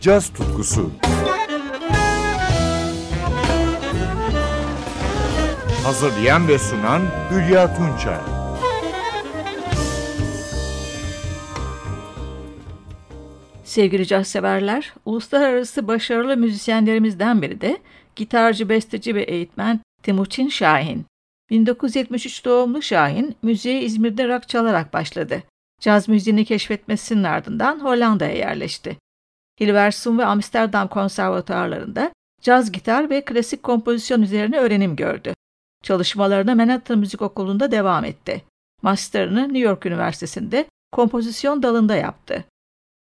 caz tutkusu. Hazırlayan ve sunan Hülya Tunçay. Sevgili caz severler, uluslararası başarılı müzisyenlerimizden biri de gitarcı, besteci ve eğitmen Timuçin Şahin. 1973 doğumlu Şahin, müziğe İzmir'de rock çalarak başladı. Caz müziğini keşfetmesinin ardından Hollanda'ya yerleşti. Hilversum ve Amsterdam konservatuarlarında caz gitar ve klasik kompozisyon üzerine öğrenim gördü. Çalışmalarına Manhattan Müzik Okulu'nda devam etti. Master'ını New York Üniversitesi'nde kompozisyon dalında yaptı.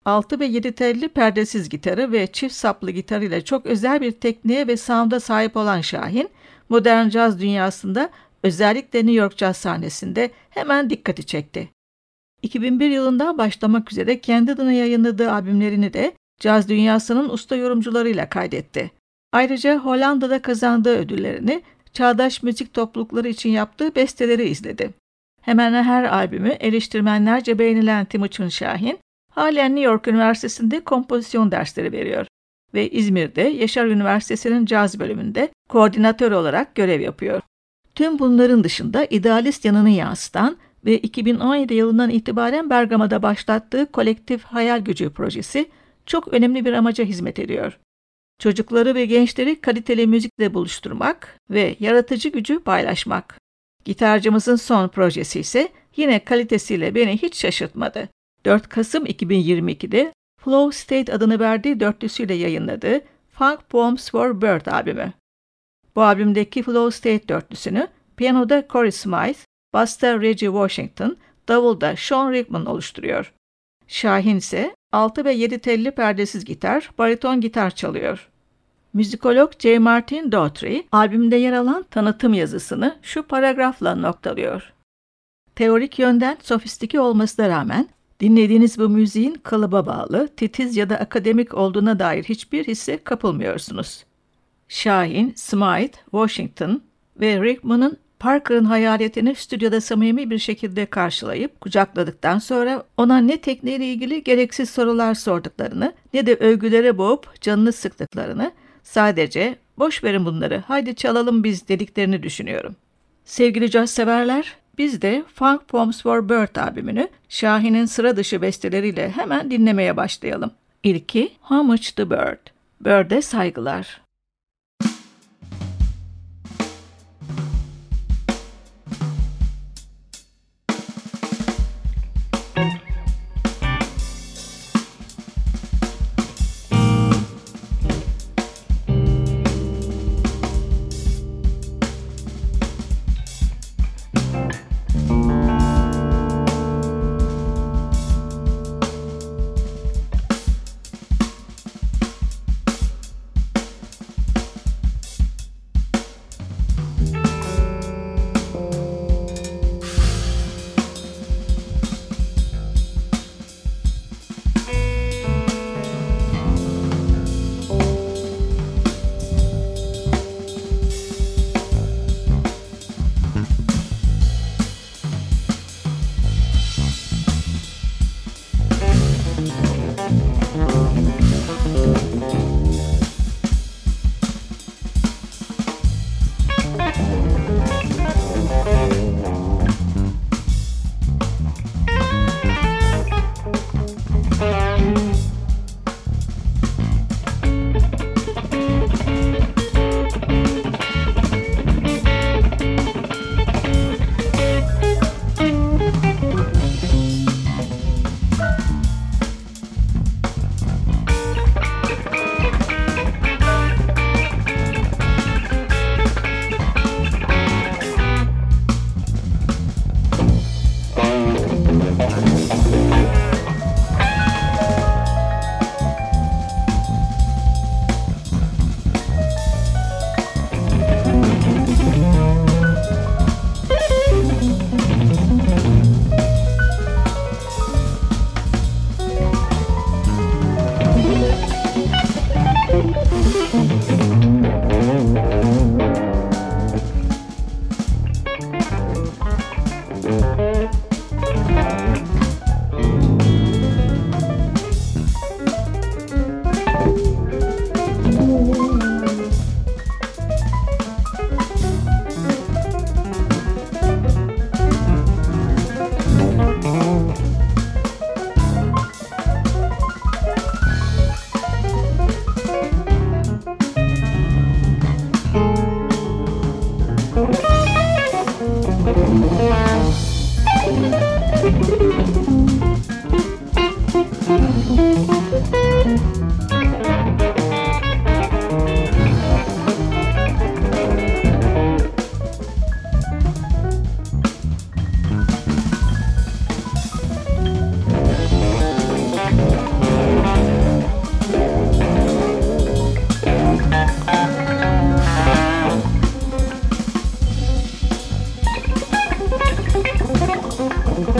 6 ve 7 telli perdesiz gitarı ve çift saplı gitarı ile çok özel bir tekniğe ve sound'a sahip olan Şahin, modern caz dünyasında özellikle New York caz sahnesinde hemen dikkati çekti. 2001 yılından başlamak üzere kendi adına yayınladığı albümlerini de caz dünyasının usta yorumcularıyla kaydetti. Ayrıca Hollanda'da kazandığı ödüllerini çağdaş müzik toplulukları için yaptığı besteleri izledi. Hemen her albümü eleştirmenlerce beğenilen Timuçin Şahin, halen New York Üniversitesi'nde kompozisyon dersleri veriyor ve İzmir'de Yaşar Üniversitesi'nin caz bölümünde koordinatör olarak görev yapıyor. Tüm bunların dışında idealist yanını yansıtan ve 2017 yılından itibaren Bergama'da başlattığı kolektif hayal gücü projesi çok önemli bir amaca hizmet ediyor. Çocukları ve gençleri kaliteli müzikle buluşturmak ve yaratıcı gücü paylaşmak. Gitarcımızın son projesi ise yine kalitesiyle beni hiç şaşırtmadı. 4 Kasım 2022'de Flow State adını verdiği dörtlüsüyle yayınladığı Funk Poems for Bird albümü. Bu albümdeki Flow State dörtlüsünü piyanoda Corey Smythe, basta Reggie Washington, davulda Sean Rickman oluşturuyor. Şahin ise 6 ve 7 telli perdesiz gitar, bariton gitar çalıyor. Müzikolog J. Martin Daughtry, albümde yer alan tanıtım yazısını şu paragrafla noktalıyor. Teorik yönden sofistike olmasına rağmen dinlediğiniz bu müziğin kalıba bağlı, titiz ya da akademik olduğuna dair hiçbir hisse kapılmıyorsunuz. Şahin, Smythe, Washington ve Rickman'ın Parker'ın hayaletini stüdyoda samimi bir şekilde karşılayıp kucakladıktan sonra ona ne tekniğiyle ilgili gereksiz sorular sorduklarını ne de övgülere boğup canını sıktıklarını sadece boş verin bunları haydi çalalım biz dediklerini düşünüyorum. Sevgili caz severler biz de Funk Poems for Bird albümünü Şahin'in sıra dışı besteleriyle hemen dinlemeye başlayalım. İlki How Much the Bird? Bird'e saygılar.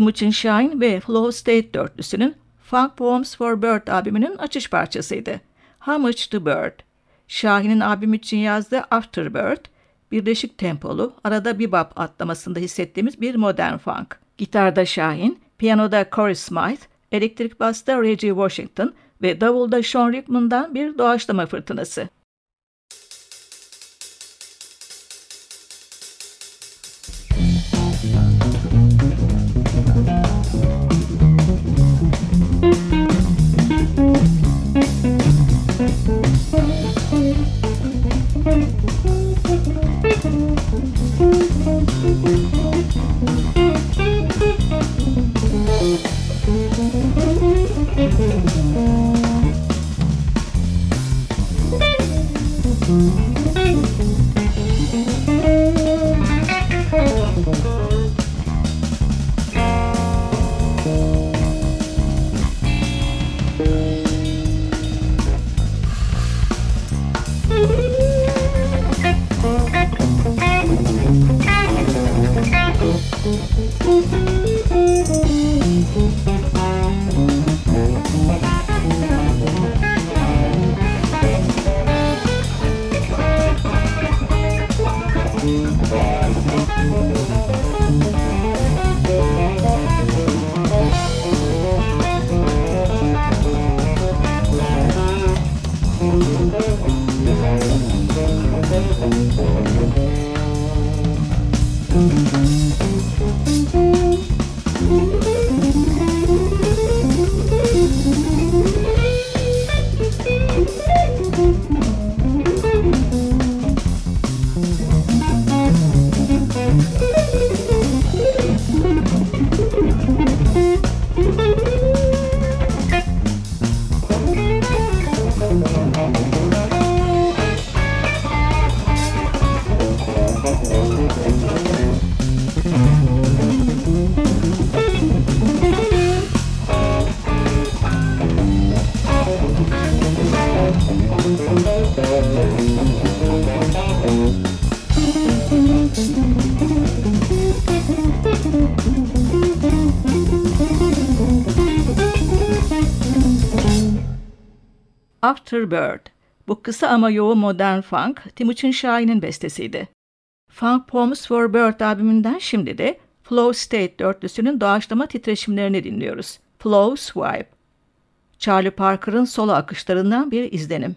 Timuçin Shine ve Flow State dörtlüsünün Funk Poems for Bird albümünün açış parçasıydı. How Much the Bird. Şahin'in albüm için yazdığı Afterbird, birleşik tempolu, arada bebop atlamasında hissettiğimiz bir modern funk. Gitarda Şahin, piyanoda Corey Smythe, elektrik basta Reggie Washington ve davulda Sean Rickman'dan bir doğaçlama fırtınası. Afterbird. Bu kısa ama yoğun modern funk, Timuçin Şahin'in bestesiydi. Funk Poems for Bird albümünden şimdi de Flow State dörtlüsünün doğaçlama titreşimlerini dinliyoruz. Flow Swipe. Charlie Parker'ın solo akışlarından bir izlenim.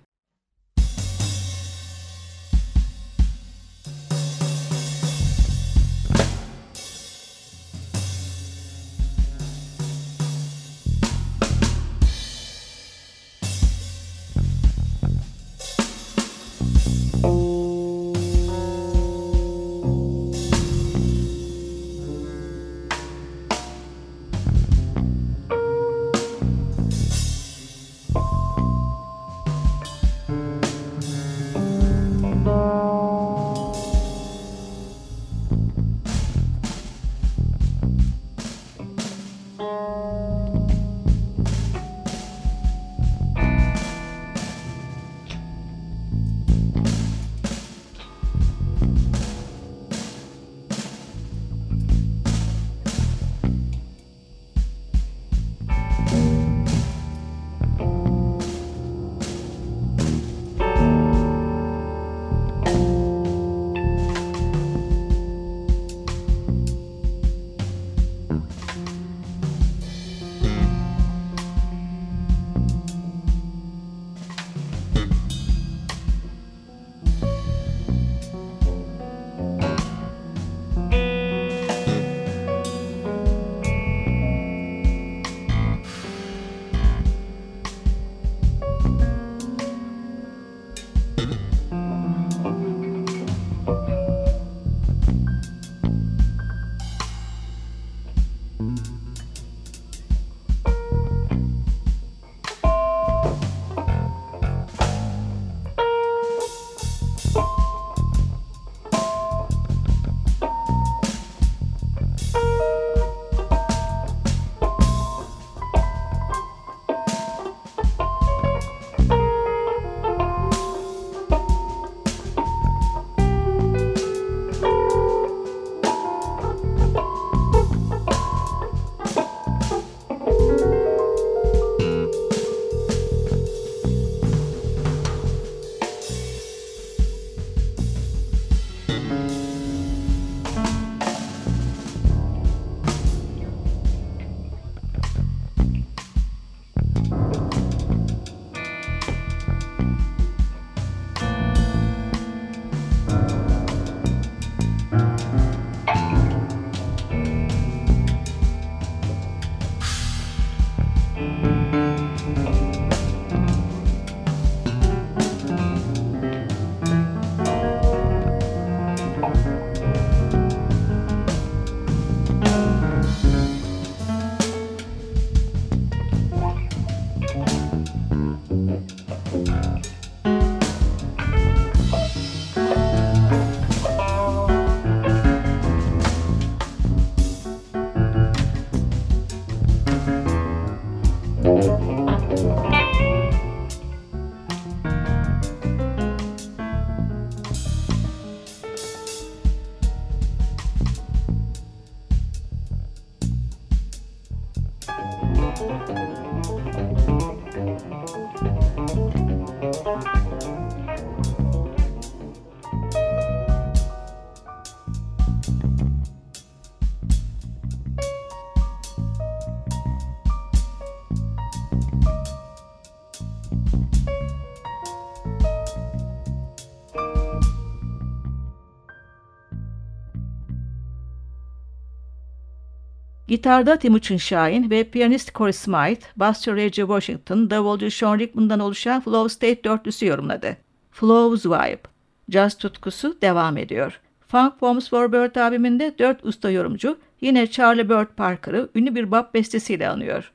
Gitarda Timuçin Şahin ve piyanist Corey Smythe, basçı Reggie Washington, davulcu Sean Rickman'dan oluşan Flow State dörtlüsü yorumladı. Flow's Vibe, caz tutkusu devam ediyor. Funk Forms for Bird albümünde dört usta yorumcu yine Charlie Bird Parker'ı ünlü bir bap bestesiyle anıyor.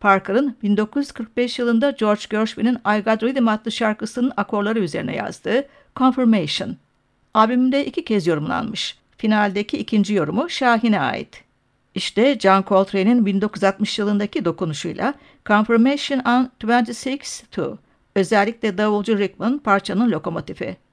Parker'ın 1945 yılında George Gershwin'in I Got Rhythm adlı şarkısının akorları üzerine yazdığı Confirmation. Albümde iki kez yorumlanmış. Finaldeki ikinci yorumu Şahin'e ait. İşte John Coltrane'in 1960 yılındaki dokunuşuyla Confirmation on 26-2, özellikle davulcu Rickman parçanın lokomotifi.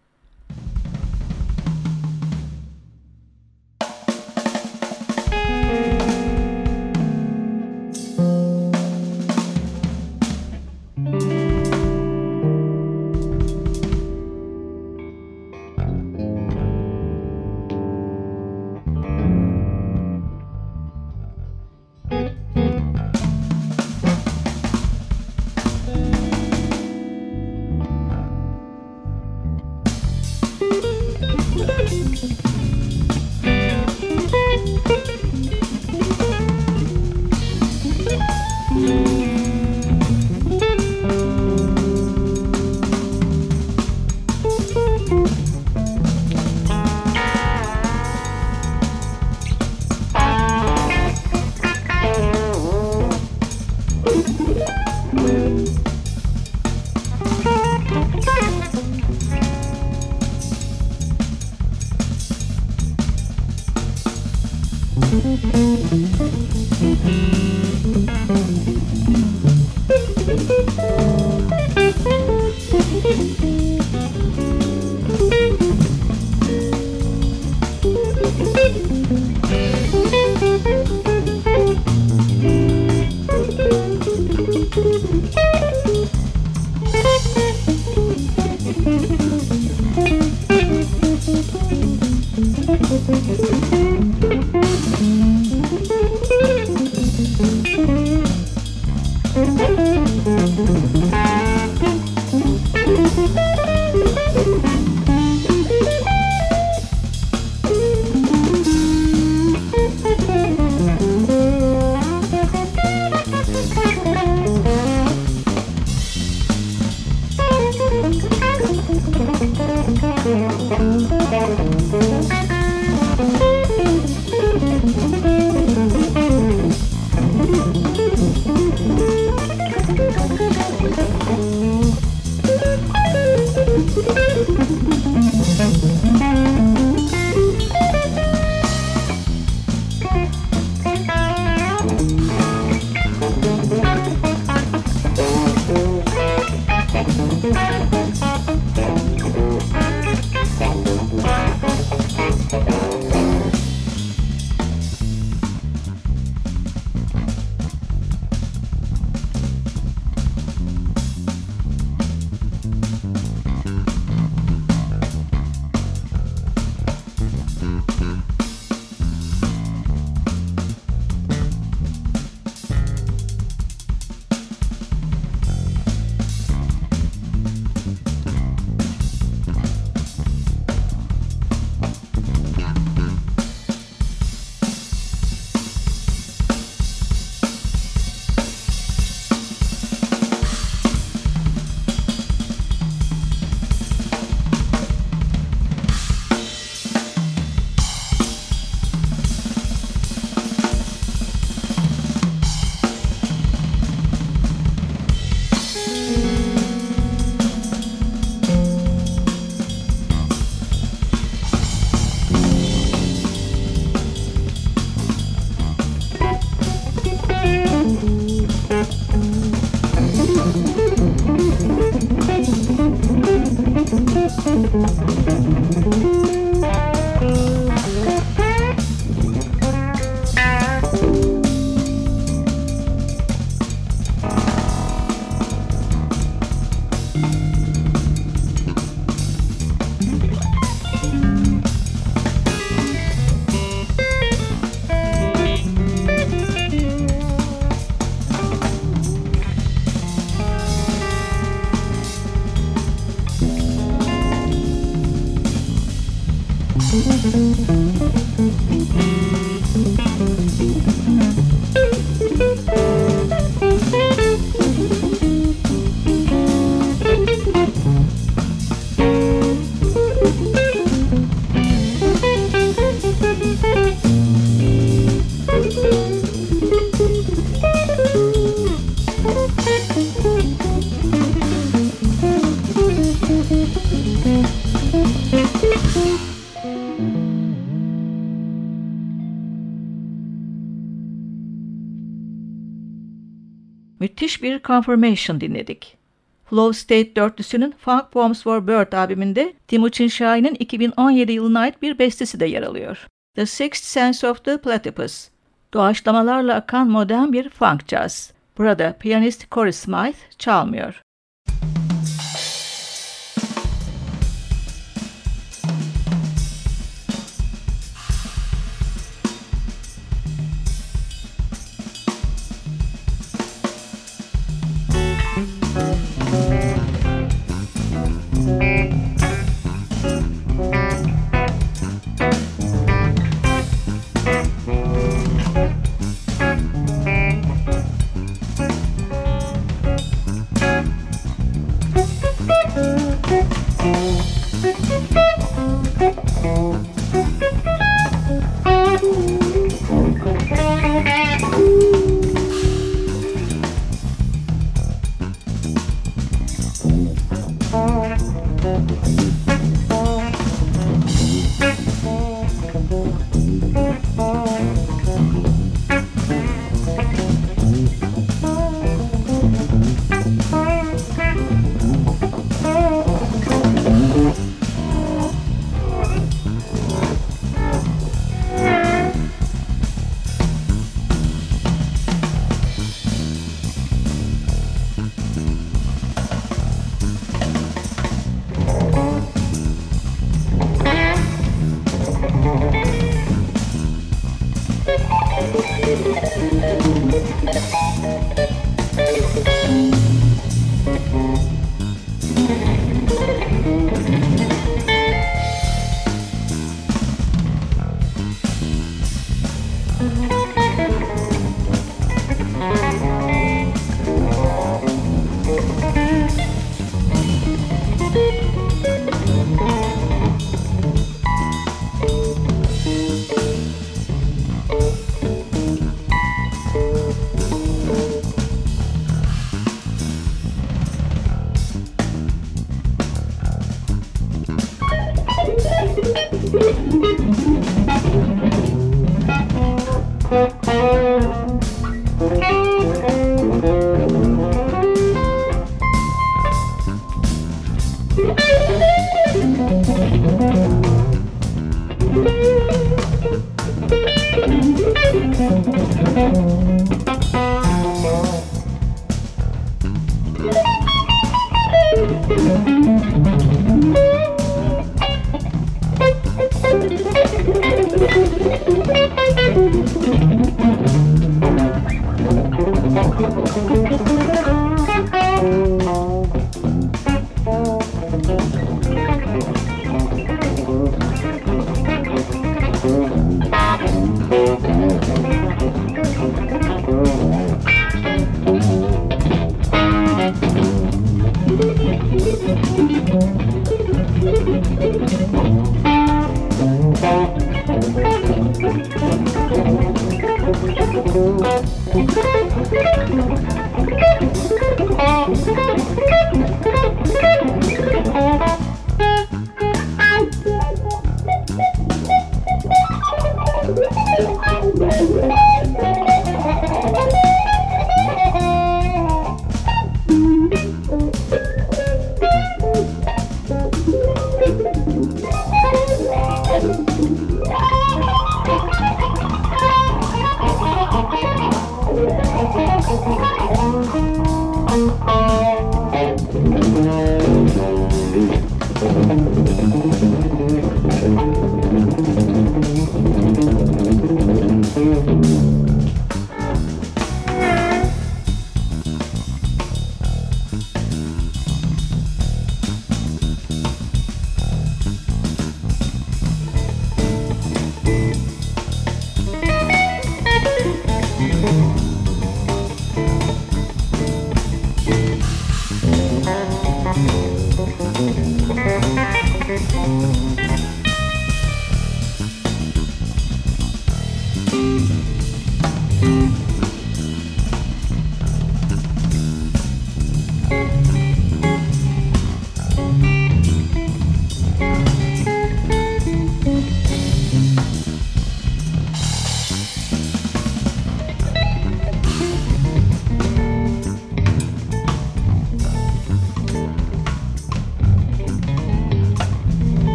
Müthiş bir Confirmation dinledik. Flow State dörtlüsünün Funk Poems for Bird albümünde Timuçin Şahin'in 2017 yılına ait bir bestesi de yer alıyor. The Sixth Sense of the Platypus. Doğaçlamalarla akan modern bir funk jazz. Burada piyanist Corey Smythe çalmıyor.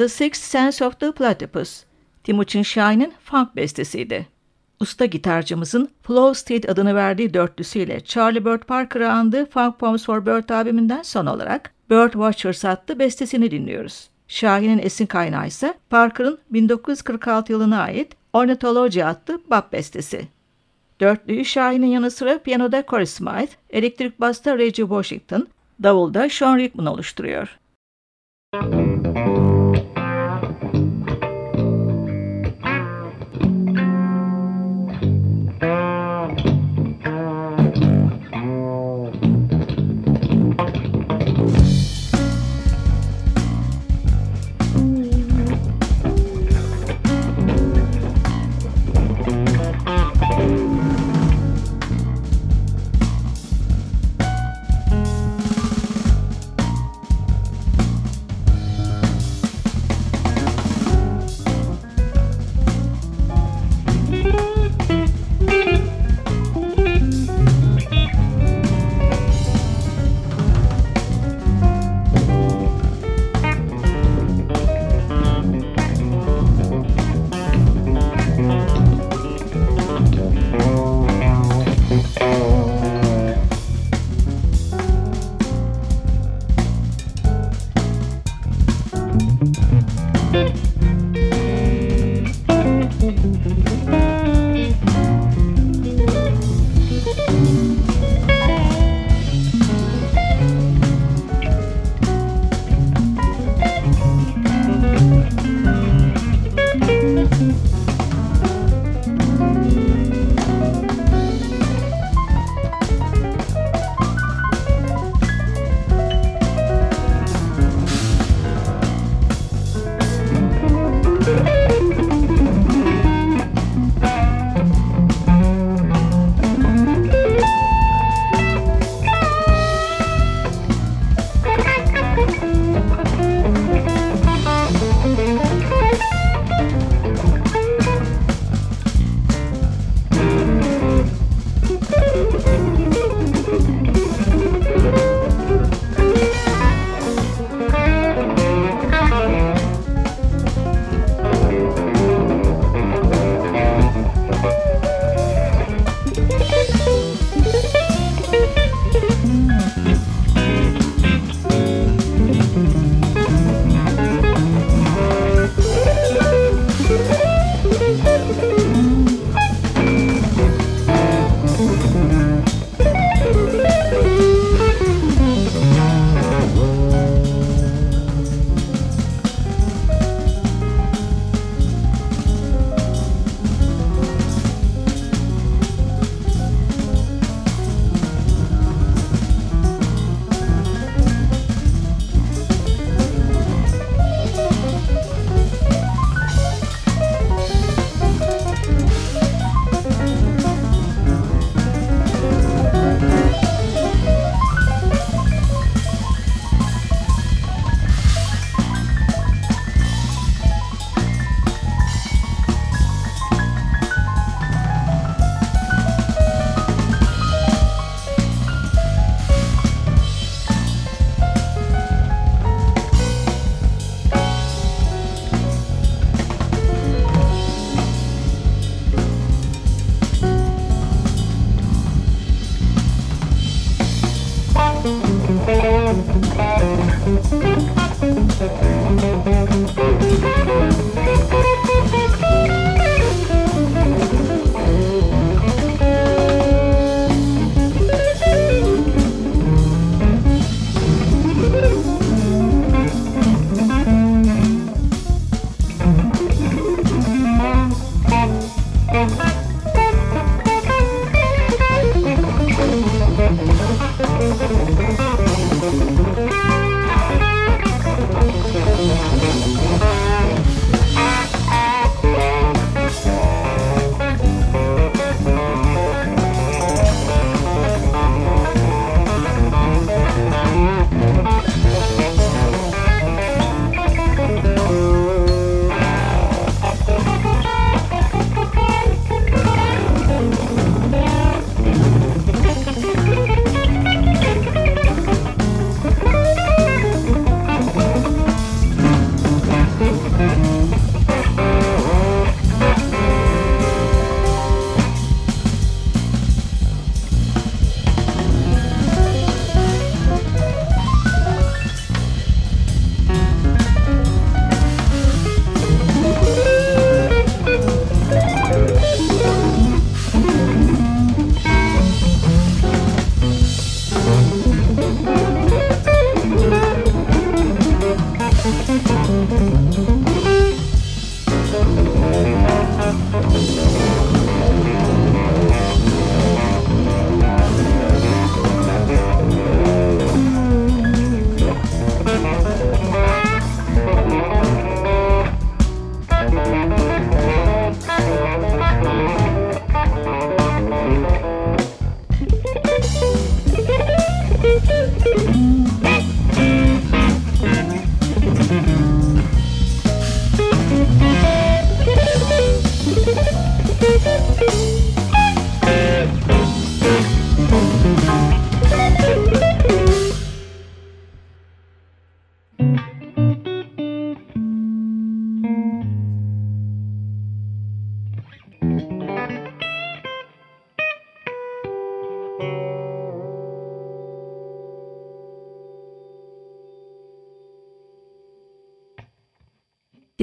The Sixth Sense of the Platypus, Timuçin Şahin'in funk bestesiydi. Usta gitarcımızın Flow State adını verdiği dörtlüsüyle Charlie Bird Parker'ı andığı Funk Poems for Bird albümünden son olarak Bird Watchers adlı bestesini dinliyoruz. Şahin'in esin kaynağı ise Parker'ın 1946 yılına ait Ornithology adlı bab bestesi. Dörtlüyü Şahin'in yanı sıra piyanoda Corey Smythe, elektrik basta Reggie Washington, davulda Sean Rickman oluşturuyor. Müzik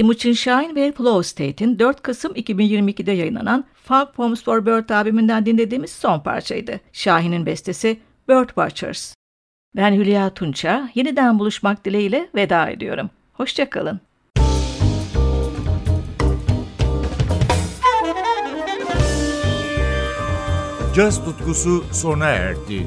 Timuçin Şahin ve Flow State'in 4 Kasım 2022'de yayınlanan Funk Poems for Bird albümünden dinlediğimiz son parçaydı. Şahin'in bestesi Bird Watchers. Ben Hülya Tunça, yeniden buluşmak dileğiyle veda ediyorum. Hoşçakalın. Caz tutkusu sona erdi.